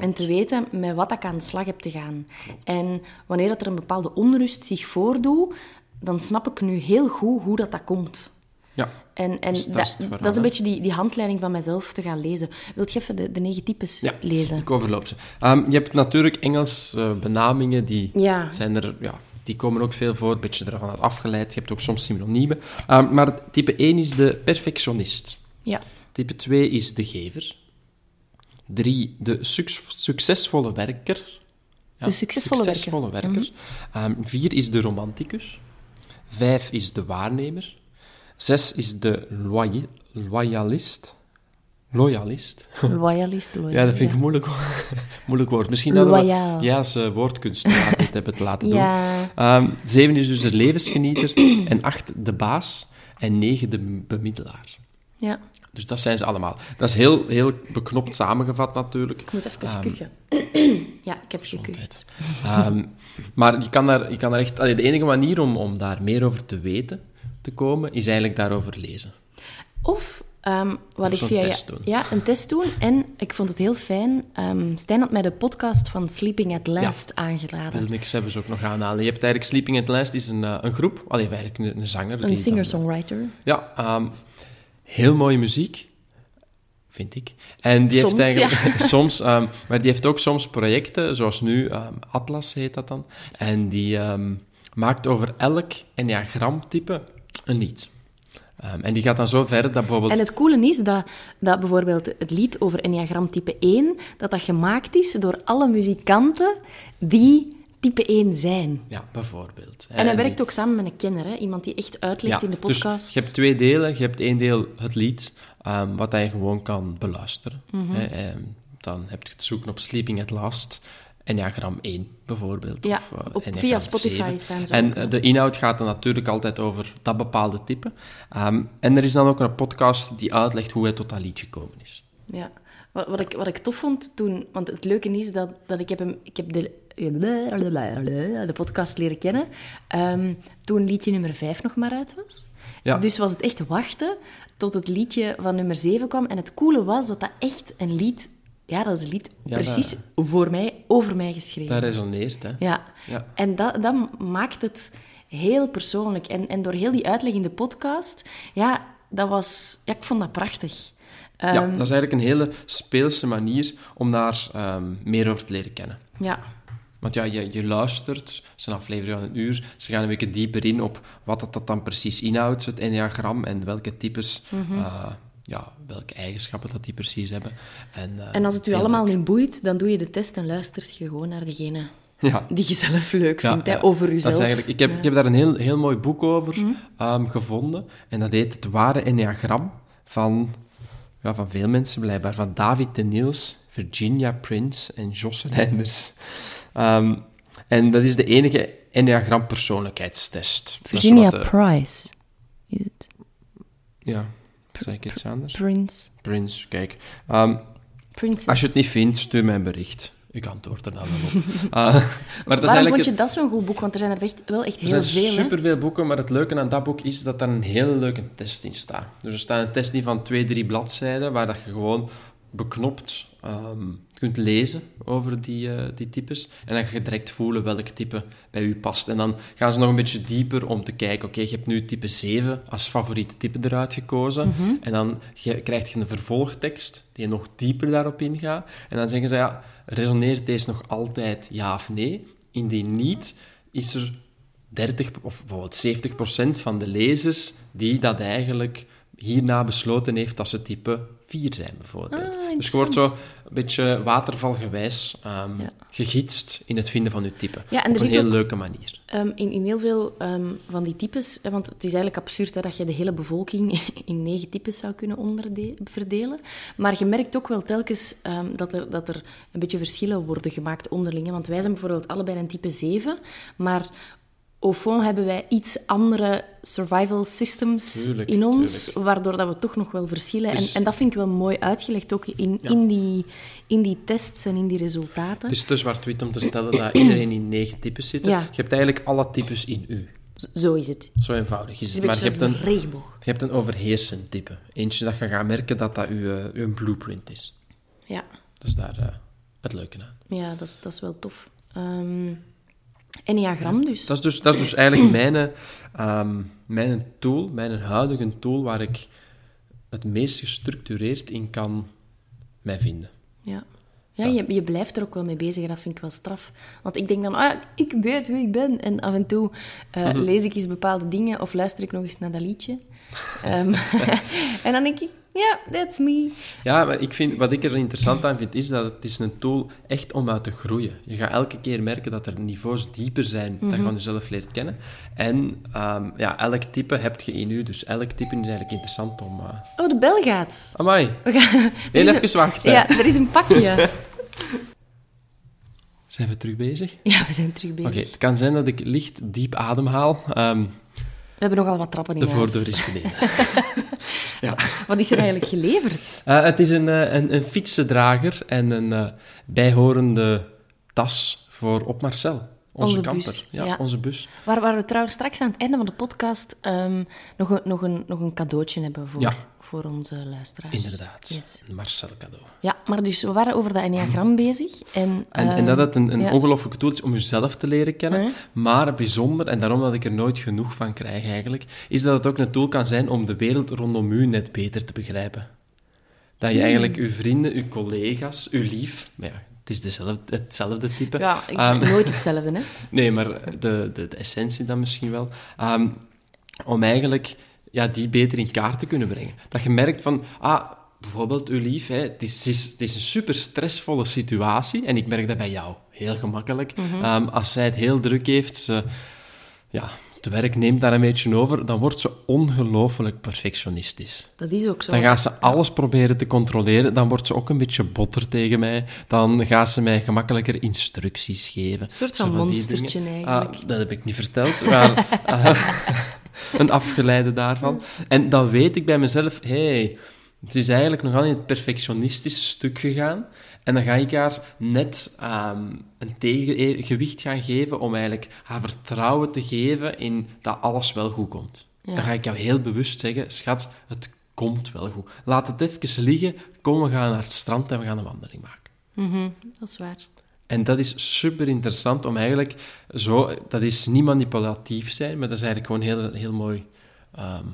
En te weten met wat ik aan de slag heb te gaan. En wanneer dat er een bepaalde onrust zich voordoet, dan snap ik nu heel goed hoe dat, dat komt. Ja. En, en Dus dat dat, is dat een beetje die, die handleiding van mezelf te gaan lezen. Wilt je even de, de negen types Ja, lezen? Ik overloop ze. Ehm, je hebt natuurlijk Engels eh, benamingen, die Ja. zijn er... Ja, die komen ook veel voor, een beetje ervan afgeleid. Je hebt ook soms synoniemen. Ehm, maar type 1 is de perfectionist. Ja. Type 2 is de gever. 3, de suc- succesvolle werker. Ja, De succesvolle werker. werker. Vier is de romanticus. Vijf is de waarnemer. Zes is de loy- loyalist. Loyalist. Loyalist, loyal, [LAUGHS] Ja, dat vind ik een moeilijk, [LAUGHS] moeilijk woord. Misschien dat we ja, als uh, woordkunstenaar dit hebben te laten doen. Ehm, zeven is dus de levensgenieter. [CLEARS THROAT] en acht de baas. En negen de bemiddelaar. Ja, Dus dat zijn ze allemaal. Dat is heel, heel beknopt samengevat natuurlijk. ik moet even Ehm, kuchen. [CLEARS THROAT] ja, ik heb gekucht. Ehm, maar je kan daar, je kan daar echt... allee, de enige manier om, om daar meer over te weten te komen, is eigenlijk daarover lezen. Of ehm, wat Of ik via test ja, doen. ja, een test doen. En ik vond het heel fijn. ehm Stijn had mij de podcast van Sleeping at Last aangeraden. Wil niks hebben ze ook nog aanhalen. Je hebt eigenlijk Sleeping at Last, is een, eh, een groep. Allee, eigenlijk een, een zanger. Een singer-songwriter. Ja, ehm, heel mooie muziek, vind ik. En die Soms, heeft eigenlijk [LAUGHS] soms, maar die heeft ook soms projecten, zoals nu Atlas heet dat dan. En die maakt over elk enneagramtype een lied. Ehm, en die gaat dan zo ver dat bijvoorbeeld. En het coole is dat, dat bijvoorbeeld het lied over Enneagram type 1, dat dat gemaakt is door alle muzikanten die type 1 zijn. Ja, bijvoorbeeld. En hij werkt ook samen met een kenner, hè? iemand die echt uitlegt in de dus podcast. je hebt twee delen. Je hebt één deel het lied, ehm, wat je gewoon kan beluisteren. Hè, ehm, dan heb je het zoeken op Sleeping at Last, Enneagram 1 bijvoorbeeld. Ja, of, eh, op- via Spotify 7. staan ze En ook, eh, de inhoud gaat dan natuurlijk altijd over dat bepaalde type. Ehm, en er is dan ook een podcast die uitlegt hoe hij tot dat lied gekomen is. Ja. Wat, wat, ik, wat ik tof vond toen... Want het leuke is dat, dat ik heb hem... Ik heb de, de podcast leren kennen ehm, toen liedje nummer 5 nog maar uit was. Ja. Dus was het echt wachten tot het liedje van nummer 7 kwam. En het coole was dat dat echt een lied... Ja, dat is een lied Ja, precies voor mij, over mij geschreven. Dat resoneert, hè. Ja, Ja. en dat, dat maakt het heel persoonlijk. En, en door heel die uitleg in de podcast, ja, dat was... Ja, ik vond dat prachtig. ja, Ehm, dat is eigenlijk een hele speelse manier om daar ehm, meer over te leren kennen. ja. Want ja, je, je luistert, het is een aflevering van een uur, ze gaan een beetje dieper in op wat dat, dat dan precies inhoudt, het enneagram, en welke types, Mhm. eh, ja, welke eigenschappen dat die precies hebben. En, eh, En als het u allemaal leuk. niet boeit, dan doe je de test en luistert je gewoon naar degene Ja. die je zelf leuk Ja, vindt, hè, over Dat is eigenlijk, ik, heb. Mhm. ik heb daar een heel, heel mooi boek over ehm, gevonden. En dat heet Het Ware Enneagram van, ja, van veel mensen blijkbaar. Van David de Niels, Virginia Prince en Jos Reinders. Ehm, en dat is de enige Enneagram persoonlijkheidstest. Virginia eh, Price. Is het Ja, zeg ik iets anders? Prince? Prince, kijk. Ehm, als je het niet vindt, stuur mij een bericht. Ik antwoord er dan wel op. Uh, [LAUGHS] maar dat is Waarom vond het- je dat zo'n goed boek? Want er zijn er echt, wel echt Er heel zijn veel, hè? superveel boeken, maar het leuke aan dat boek is dat daar een hele leuke test in staat. Dus er staat een test in van twee, drie bladzijden, waar dat je gewoon beknopt ehm, kunt lezen over die, eh, die types. En dan ga je direct voelen welk type bij u past. En dan gaan ze nog een beetje dieper om te kijken, oké, je hebt nu type 7 als favoriete type eruit gekozen. Mhm. En dan ge- krijg je een vervolgtekst die nog dieper daarop ingaat. En dan zeggen ze, ja, resoneert deze nog altijd ja of nee? Indien niet, is er 30 of bijvoorbeeld 70 procent van de lezers die dat eigenlijk hierna besloten heeft dat ze type 4 zijn, bijvoorbeeld. Ah, dus je wordt zo een beetje watervalgewijs Ja. gegidst in het vinden van je type. Ja, en er Op een heel ook- leuke manier. Ehm, in, in heel veel ehm, van die types, hè, want het is eigenlijk absurd hè, dat je de hele bevolking [LAUGHS] in negen types zou kunnen verdelen. Maar je merkt ook wel telkens dat, er, dat er een beetje verschillen worden gemaakt onderling. hè. Want wij zijn bijvoorbeeld allebei een type 7, maar au fond hebben wij iets andere survival systems Tuurlijk, in ons, tuurlijk. waardoor dat we toch nog wel verschillen. Dus- En, en dat vind ik wel mooi uitgelegd, ook in, Ja. in, die, in die tests en in die resultaten. Het is te zwart-wit om te stellen dat iedereen in negen types zit. Ja. Je hebt eigenlijk alle types in u. Zo is het. Zo eenvoudig is Het Maar je hebt een, regenboog. je hebt een overheersend type. Eentje dat je gaat merken dat dat uw, eh, uw blueprint is. Ja. Dat is daar eh, het leuke aan. Ja, dat is, dat is wel tof. Ehm Enneagram dus. Dat is dus, dat is dus eigenlijk [CLEARS THROAT] mijn, ehm, mijn tool, mijn huidige tool, waar ik het meest gestructureerd in kan mij vinden. Ja, ja, Je, je blijft er ook wel mee bezig en dat vind ik wel straf. Want ik denk dan, ah, ik weet wie ik ben. En af en toe eh, Mhm. lees ik eens bepaalde dingen of luister ik nog eens naar dat liedje. [LAUGHS] Ehm, [LAUGHS] en dan denk ik, Ja, that's me. Ja, maar ik vind, wat ik er interessant aan vind, is dat het is een tool echt om uit te groeien. Je gaat elke keer merken dat er niveaus dieper zijn, dat je van jezelf leert kennen. En ehm, ja, elk type heb je in u, dus elk type is eigenlijk interessant om... eh Oh, de bel gaat. Amai, We gaan... heel is een- even wachten. Ja, er is een pakje. [LAUGHS] Zijn we terug bezig? Ja, we zijn terug bezig. Oké, het kan zijn dat ik licht diep ademhaal. Ehm, We hebben nogal wat trappen in de voordeur is beneden. [LAUGHS] Wat is er eigenlijk geleverd? Eh, het is een, eh, een, een fietsendrager en een eh, bijhorende tas voor op Marcel. Onze, Onze Ja, ja. onze bus. Waar, waar we trouwens straks aan het einde van de podcast ehm, nog, een, nog, een, nog een cadeautje hebben voor, Ja. Voor onze luisteraars. Inderdaad. Yes. Een Marcel cadeau. Ja, maar dus we waren over dat enneagram bezig. En, En, en ehm, dat het een, een ja. ongelooflijke tool is om jezelf te leren kennen. Ja. Maar bijzonder, en daarom dat ik er nooit genoeg van krijg eigenlijk, is dat het ook een tool kan zijn om de wereld rondom u net beter te begrijpen. Dat je Hmm. eigenlijk uw vrienden, uw collega's, uw lief... maar Ja, het is dezelfde, hetzelfde type. Ja, ik Ehm, zeg nooit hetzelfde, hè. [LAUGHS] Nee, maar de, de, de essentie dan misschien wel. Ehm, om eigenlijk ja, die beter in kaart te kunnen brengen. Dat je merkt van, ah, bijvoorbeeld uw lief, hè, het, is, het is- een super stressvolle situatie. En ik merk dat bij jou heel gemakkelijk. Ehm, als zij het heel druk heeft, ze, ja, het werk neemt daar een beetje over, dan wordt ze ongelooflijk perfectionistisch. Dat is ook zo. Dan gaat ze alles proberen te controleren. Dan wordt ze ook een beetje botter tegen mij. Dan gaat ze mij gemakkelijker instructies geven. Een soort van monstertje eigenlijk. Ah, dat heb ik niet verteld, maar [LAUGHS] eh, [LAUGHS] een afgeleide daarvan. En dan weet ik bij mezelf, hey, het is eigenlijk nogal in het perfectionistische stuk gegaan. En dan ga ik haar net ehm, een tegengewicht gaan geven om eigenlijk haar vertrouwen te geven in dat alles wel goed komt. Ja. Dan ga ik jou heel bewust zeggen, schat, het komt wel goed. Laat het even liggen, kom, we gaan naar het strand en we gaan een wandeling maken. Mhm, dat is waar. En dat is super interessant om eigenlijk zo, dat is niet manipulatief zijn, maar dat is eigenlijk gewoon heel, heel mooi ehm,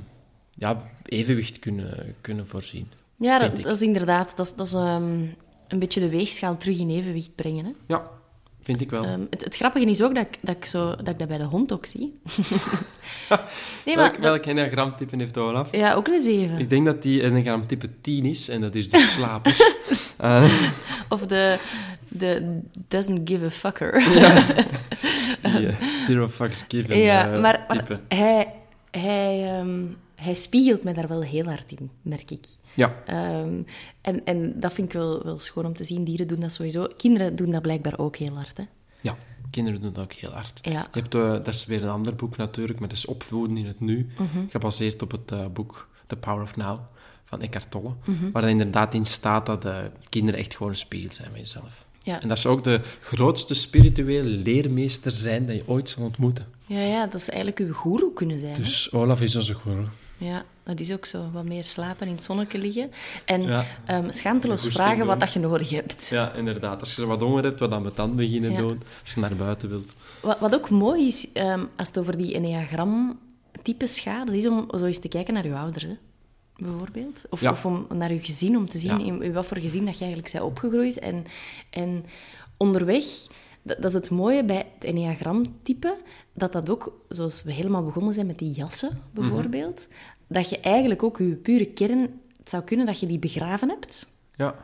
ja, evenwicht kunnen, kunnen voorzien. Ja, dat, is inderdaad... Dat is, dat is ehm, een beetje de weegschaal terug in evenwicht brengen, hè. Ja, vind ik wel. Ehm, het, het grappige is ook dat ik, dat, ik zo, dat ik dat bij de hond ook zie. [LAUGHS] nee, maar... welk welk enneagramtype heeft Olaf? Ja, ook een zeven. Ik denk dat die enneagramtype 10 is, en dat is de [LAUGHS] slaper. Eh, Of de, de doesn't give a fucker. [LAUGHS] die, eh, zero fucks given ja, eh, maar, hij, hij, ehm, hij spiegelt me daar wel heel hard in, merk ik. Ja, Ehm, en, en dat vind ik wel, wel schoon om te zien. Dieren doen dat sowieso. Kinderen doen dat blijkbaar ook heel hard, hè. ja, kinderen doen dat ook heel hard. Ja. Je hebt, eh, dat is weer een ander boek natuurlijk, maar dat is Opvoeden in het Nu, Mhm. gebaseerd op het boek The Power of Now van Eckhart Tolle, Mhm. waar er inderdaad in staat dat kinderen echt gewoon een spiegel zijn van jezelf. Ja. En dat ze ook de grootste spirituele leermeester zijn dat je ooit zal ontmoeten. Ja, ja, dat ze eigenlijk uw goeroe kunnen zijn. hè. Dus Olaf is onze guru. Ja, dat is ook zo. Wat meer slapen, in het zonnetje liggen. En Ja. ehm, schaamteloos vragen doen. wat dat je nodig hebt. Ja, inderdaad. Als je wat honger hebt, wat aan mijn tand beginnen Ja. doen. Als je naar buiten wilt. Wat, wat ook mooi is, ehm, als het over die enneagram-types gaat, dat is om zo eens te kijken naar je ouders, hè, bijvoorbeeld. Of, Ja. of om naar je gezin, om te zien Ja. in, in wat voor gezin dat je eigenlijk bent opgegroeid. En, en onderweg, dat, dat is het mooie bij het enneagram-type, dat dat ook, zoals we helemaal begonnen zijn met die jassen, bijvoorbeeld, dat je eigenlijk ook je pure kern, het zou kunnen dat je die begraven hebt Ja.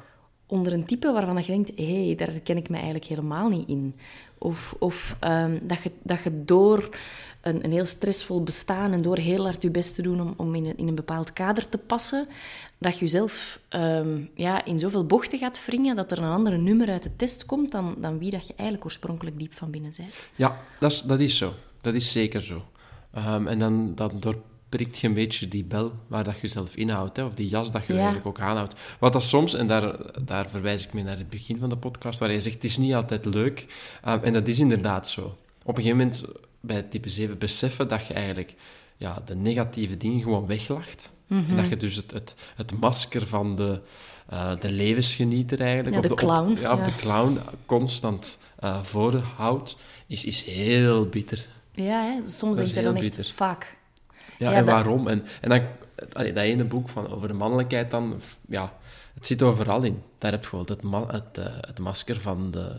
onder een type waarvan je denkt, hé, hey, daar herken ik me eigenlijk helemaal niet in. Of, of ehm, dat, je, dat je door een, een heel stressvol bestaan en door heel hard je best te doen om, om in, een, in een bepaald kader te passen, dat je jezelf ehm, ja, in zoveel bochten gaat wringen dat er een andere nummer uit de test komt dan, dan wie dat je eigenlijk oorspronkelijk diep van binnen bent. Ja, dat is, dat is zo. Dat is zeker zo. Ehm, en dan, dan doorprikt je een beetje die bel waar dat je zelf inhoudt, hè, of die jas dat je Ja. eigenlijk ook aanhoudt. Wat dat soms, en daar, daar verwijs ik mee naar het begin van de podcast, waar je zegt, het is niet altijd leuk. Ehm, en dat is inderdaad zo. Op een gegeven moment, bij type 7, beseffen dat je eigenlijk ja, de negatieve dingen gewoon weglacht. En dat je dus het, het, het masker van de, eh, de levensgenieter eigenlijk... Ja, of de op- clown, ja, of ja. de clown constant eh voorhoudt, is, is heel bitter. Ja, hè? soms denk is je dan heel echt, bitter. vaak. Ja, Ja, en dat- waarom? En, en dan, allee, dat ene boek van, over de mannelijkheid dan, ja, het zit overal in. Daar heb je gewoon het, ma- het, eh, het masker van de,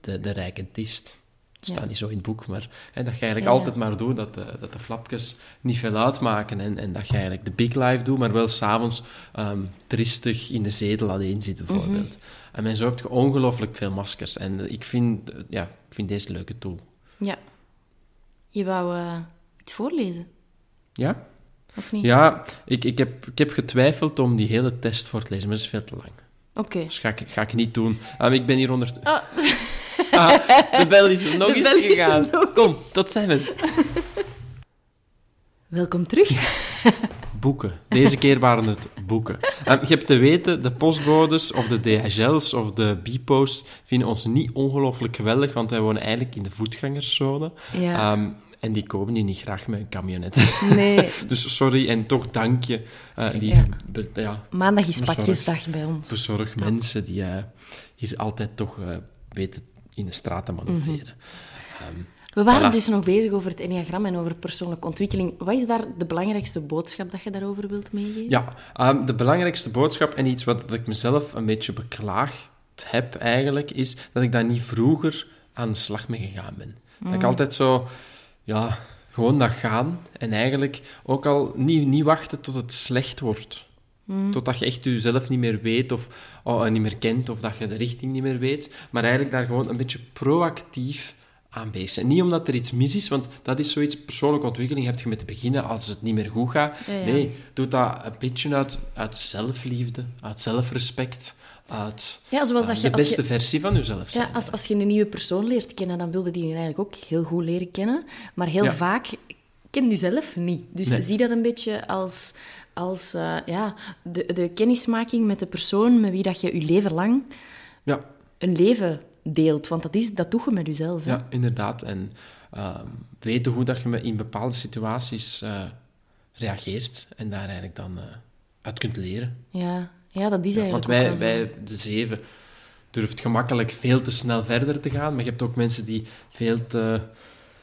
de, de rijkentist. Het staat niet zo in het boek, maar hè, dat je eigenlijk Ja, altijd maar doet, dat de, dat de flapjes niet veel uitmaken en, en dat je eigenlijk de big life doet, maar wel s'avonds ehm tristig in de zetel alleen zit, bijvoorbeeld. Mhm. En zo heb je ongelooflijk veel maskers. En ik vind, eh, ja, ik vind deze een leuke tool. Ja. Je wou eh, iets voorlezen, Ja? of niet? Ja, ik, ik, heb, ik heb getwijfeld om die hele test voor te lezen, maar dat is veel te lang. Oké. Dus ga ik, ga ik niet doen. Ah, ik ben hier onder... Ah, [LAUGHS] Ah, de bel is nog De eens is gegaan. nog Kom, tot zijn we. welkom terug. [LAUGHS] Boeken. Deze keer waren het boeken. Ehm, je hebt te weten, de postbodes of de DHL's of de Bipo's vinden ons niet ongelooflijk geweldig, want wij wonen eigenlijk in de voetgangerszone. Ja. Ehm, en die komen hier niet graag met een camionet. Nee, [LAUGHS] dus sorry en toch dank je, eh lieve Ja. be- ja, maandag is Bezorg. pakjesdag bij ons. bezorg mensen die eh, hier altijd toch eh, weten in de straat te manoeuvreren. Ehm, We waren Voilà. dus nog bezig over het enneagram en over persoonlijke ontwikkeling. Wat is daar de belangrijkste boodschap dat je daarover wilt meegeven? Ja, ehm, de belangrijkste boodschap en iets wat ik mezelf een beetje beklaagd heb eigenlijk, is dat ik daar niet vroeger aan de slag mee gegaan ben. Dat ik altijd zo, ja, gewoon dat gaan en eigenlijk ook al niet, niet wachten tot het slecht wordt. Totdat je echt jezelf niet meer weet of oh, niet meer kent of dat je de richting niet meer weet. Maar eigenlijk daar gewoon een beetje proactief aan bezig zijn. Niet omdat er iets mis is, want dat is zoiets, persoonlijke ontwikkeling heb je met te beginnen als het niet meer goed gaat. Ja, ja. Nee, doe dat een beetje uit, uit zelfliefde, uit zelfrespect, uit Ja, zoals eh, dat je... de als beste je versie van jezelf zijn. ja, als, als je een nieuwe persoon leert kennen, dan wilde die eigenlijk ook heel goed leren kennen. Maar heel Ja. vaak ken je zelf niet. Dus Nee. zie dat een beetje als, als eh, ja, de, de kennismaking met de persoon met wie dat je je leven lang ja, een leven deelt. Want dat, is, dat doe je met jezelf. hè. ja, inderdaad. En ehm, weten hoe dat je me in bepaalde situaties eh, reageert en daar eigenlijk dan uit kunt leren. Ja, ja, dat is eigenlijk want wij, wij, de zeven, durft gemakkelijk veel te snel verder te gaan, maar je hebt ook mensen die veel te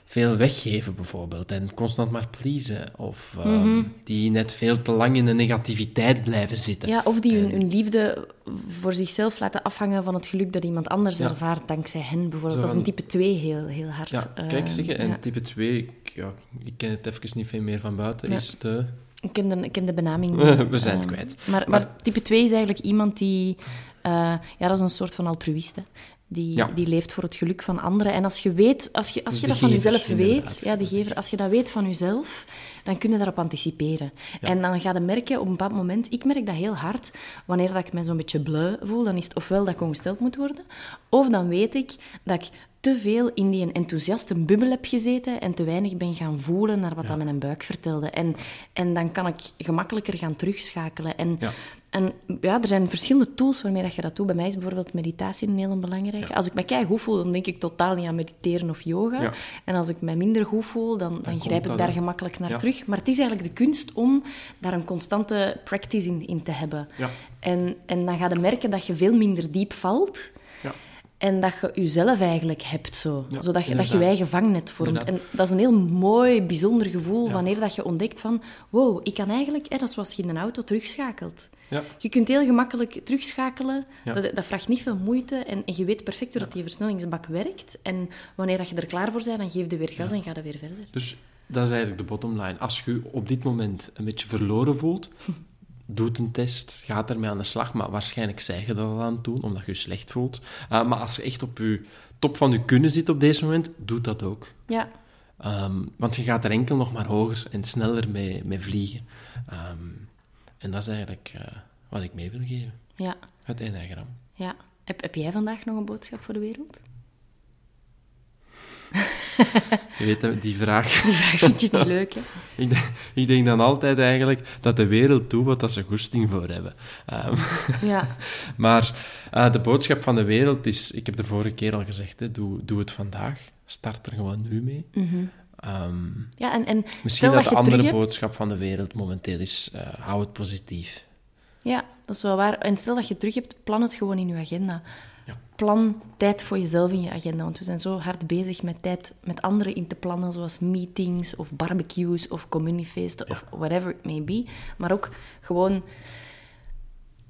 veel weggeven, bijvoorbeeld, en constant maar pleasen, of ehm, Mhm. die net veel te lang in de negativiteit blijven zitten. Ja, of die hun, hun liefde voor zichzelf laten afhangen van het geluk dat iemand anders Ja. ervaart dankzij hen, bijvoorbeeld. Zo Dat is een type 2 heel, heel hard. Ja, Eh, kijk, zeg, en ja. type 2, ik, ja, ik ken het even niet veel meer van buiten, is de... Ik ken de, ik ken de benaming [LAUGHS] niet. We zijn het kwijt. Maar, maar type 2 is eigenlijk iemand die... eh, ja, dat is een soort van altruïst, hè. Die, Ja. die leeft voor het geluk van anderen. En als je weet, als je, als Dus je de dat van jezelf weet, ja, de gever, als je dat weet van jezelf, dan kun je daarop anticiperen. Ja. En dan ga je merken op een bepaald moment, ik merk dat heel hard, wanneer dat ik me zo'n beetje bleu voel, dan is het ofwel dat ik ongesteld moet worden, of dan weet ik dat ik te veel in die enthousiaste bubbel heb gezeten en te weinig ben gaan voelen naar wat dat mijn buik vertelde. En, en dan kan ik gemakkelijker gaan terugschakelen. En Ja. en ja, er zijn verschillende tools waarmee dat je dat doet. Bij mij is bijvoorbeeld meditatie een heel belangrijke. Als ik me kei goed voel, dan denk ik totaal niet aan mediteren of yoga. Ja. En als ik me minder goed voel, dan, dan, grijp ik daar gemakkelijk naar Ja. terug. Maar het is eigenlijk de kunst om daar een constante practice in, in te hebben. Ja. En, en dan ga je merken dat je veel minder diep valt. En dat je jezelf eigenlijk hebt, zo. Ja, zodat je, dat je je eigen vangnet vormt. Inderdaad. En dat is een heel mooi, bijzonder gevoel Ja. wanneer dat je ontdekt van... Wow, ik kan eigenlijk... Hè, dat is zoals je in een auto terugschakelt. Ja. Je kunt heel gemakkelijk terugschakelen. Ja. Dat, dat vraagt niet veel moeite. En, en je weet perfect hoe dat die versnellingsbak werkt. En wanneer dat je er klaar voor bent, dan geef je weer gas en ga je weer verder. Dus dat is eigenlijk de bottom line. Als je je op dit moment een beetje verloren voelt, [LAUGHS] doe een test, ga ermee aan de slag. Maar waarschijnlijk zeg je dat al aan het doen, omdat je je slecht voelt. Uh, maar als je echt op je top van je kunnen zit op deze moment, doe dat ook. Ja, Um, want je gaat er enkel nog maar hoger en sneller mee, mee vliegen. Um, en dat is eigenlijk uh, wat ik mee wil geven. ja, Het enneagram. ja. Heb, heb jij vandaag nog een boodschap voor de wereld? [LAUGHS] Je weet, die vraag... [LAUGHS] Die vraag vind je niet leuk, hè? Ik denk, ik denk dan altijd eigenlijk dat de wereld doet wat dat ze goesting voor hebben. Um, [LAUGHS] Ja. maar uh, de boodschap van de wereld is, ik heb de vorige keer al gezegd, hè, doe, doe het vandaag. Start er gewoon nu mee. Mm -hmm. um, ja en, en misschien dat, de andere boodschap van de wereld momenteel is, uh, hou het positief. Ja, dat is wel waar. En stel dat je terug hebt, plan het gewoon in je agenda. Plan tijd voor jezelf in je agenda. Want we zijn zo hard bezig met tijd met anderen in te plannen, zoals meetings of barbecues of communiefeesten ja. of whatever it may be. Maar ook gewoon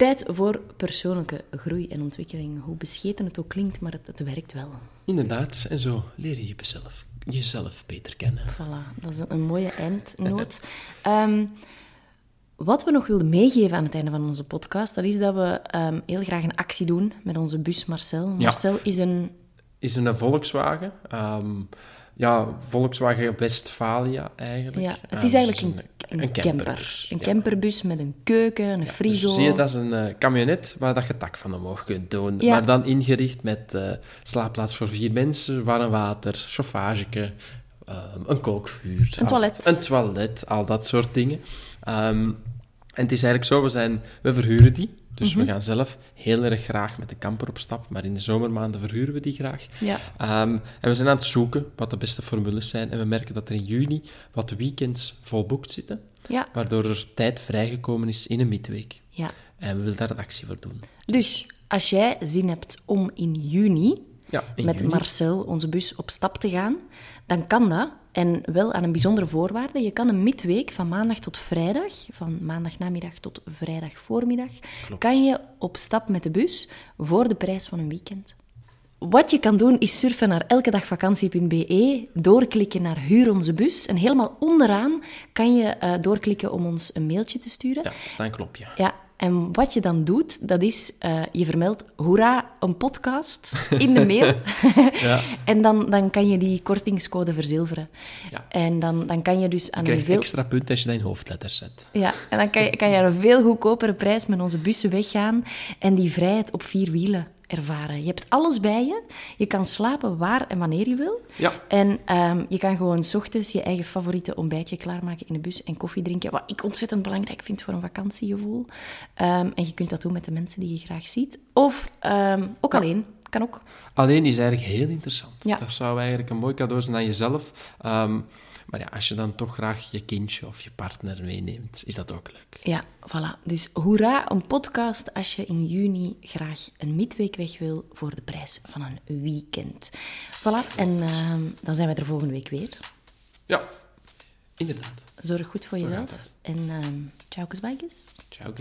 Tijd voor persoonlijke groei en ontwikkeling. Hoe bescheten het ook klinkt, maar het, het werkt wel. Inderdaad, en zo leer je jezelf, jezelf beter kennen. Voilà, dat is een, een mooie eindnoot. [LAUGHS] Ehm, wat we nog wilden meegeven aan het einde van onze podcast, dat is dat we ehm, heel graag een actie doen met onze bus Marcel. Marcel is een... Is een Volkswagen. Ehm, ja, Volkswagen Westfalia eigenlijk. Ja, het is eigenlijk een, een, camper. Een camperbus met een keuken, een ja, frigo. Dus zie je, dat is een uh, camionet waar dat je tak van omhoog kunt doen. Ja. Maar dan ingericht met uh, slaapplaats voor vier mensen, warm water, chauffageke, um, een kookvuur. Een toilet. Al, een toilet, al dat soort dingen. Um, en het is eigenlijk zo, we, zijn, we verhuren die. Dus we gaan zelf heel erg graag met de camper op stap, maar in de zomermaanden verhuren we die graag. Ja. Um, en we zijn aan het zoeken wat de beste formules zijn. En we merken dat er in juni wat weekends volboekt zitten, ja. waardoor er tijd vrijgekomen is in een midweek. Ja. En we willen daar een actie voor doen. Dus als jij zin hebt om in juni ja, met juni. Marcel, onze bus, op stap te gaan, dan kan dat. En wel aan een bijzondere voorwaarde. Je kan een midweek van maandag tot vrijdag, van maandagnamiddag tot vrijdag voormiddag, Klopt. kan je op stap met de bus voor de prijs van een weekend. Wat je kan doen is surfen naar elkedagvakantie.be, doorklikken naar Huur onze bus en helemaal onderaan kan je uh, doorklikken om ons een mailtje te sturen. Ja, er staat een knopje. Ja, en wat je dan doet, dat is, uh, je vermeldt, hoera, een podcast in de mail. [LAUGHS] [LAUGHS] ja. en dan, dan kan je die kortingscode verzilveren. Ja. En dan, dan kan je dus aan je een veel... extra punten als je dat in hoofdletters zet. Ja, en dan kan je, kan je aan een veel goedkopere prijs met onze bussen weggaan en die vrijheid op vier wielen ervaren. Je hebt alles bij je. Je kan slapen waar en wanneer je wil. Ja. En um, je kan gewoon 's ochtends je eigen favoriete ontbijtje klaarmaken in de bus en koffie drinken. Wat ik ontzettend belangrijk vind voor een vakantiegevoel. Um, en je kunt dat doen met de mensen die je graag ziet. Of um, ook ja. alleen. Kan ook. Alleen is eigenlijk heel interessant. Ja. Dat zou eigenlijk een mooi cadeau zijn aan jezelf. Maar ja, als je dan toch graag je kindje of je partner meeneemt, is dat ook leuk. Ja, voilà. Dus hoera, een podcast als je in juni graag een midweek weg wil voor de prijs van een weekend. Voilà, en uh, dan zijn we er volgende week weer. Ja, inderdaad. Zorg goed voor jezelf. En uh, ciao, bye. Ciao,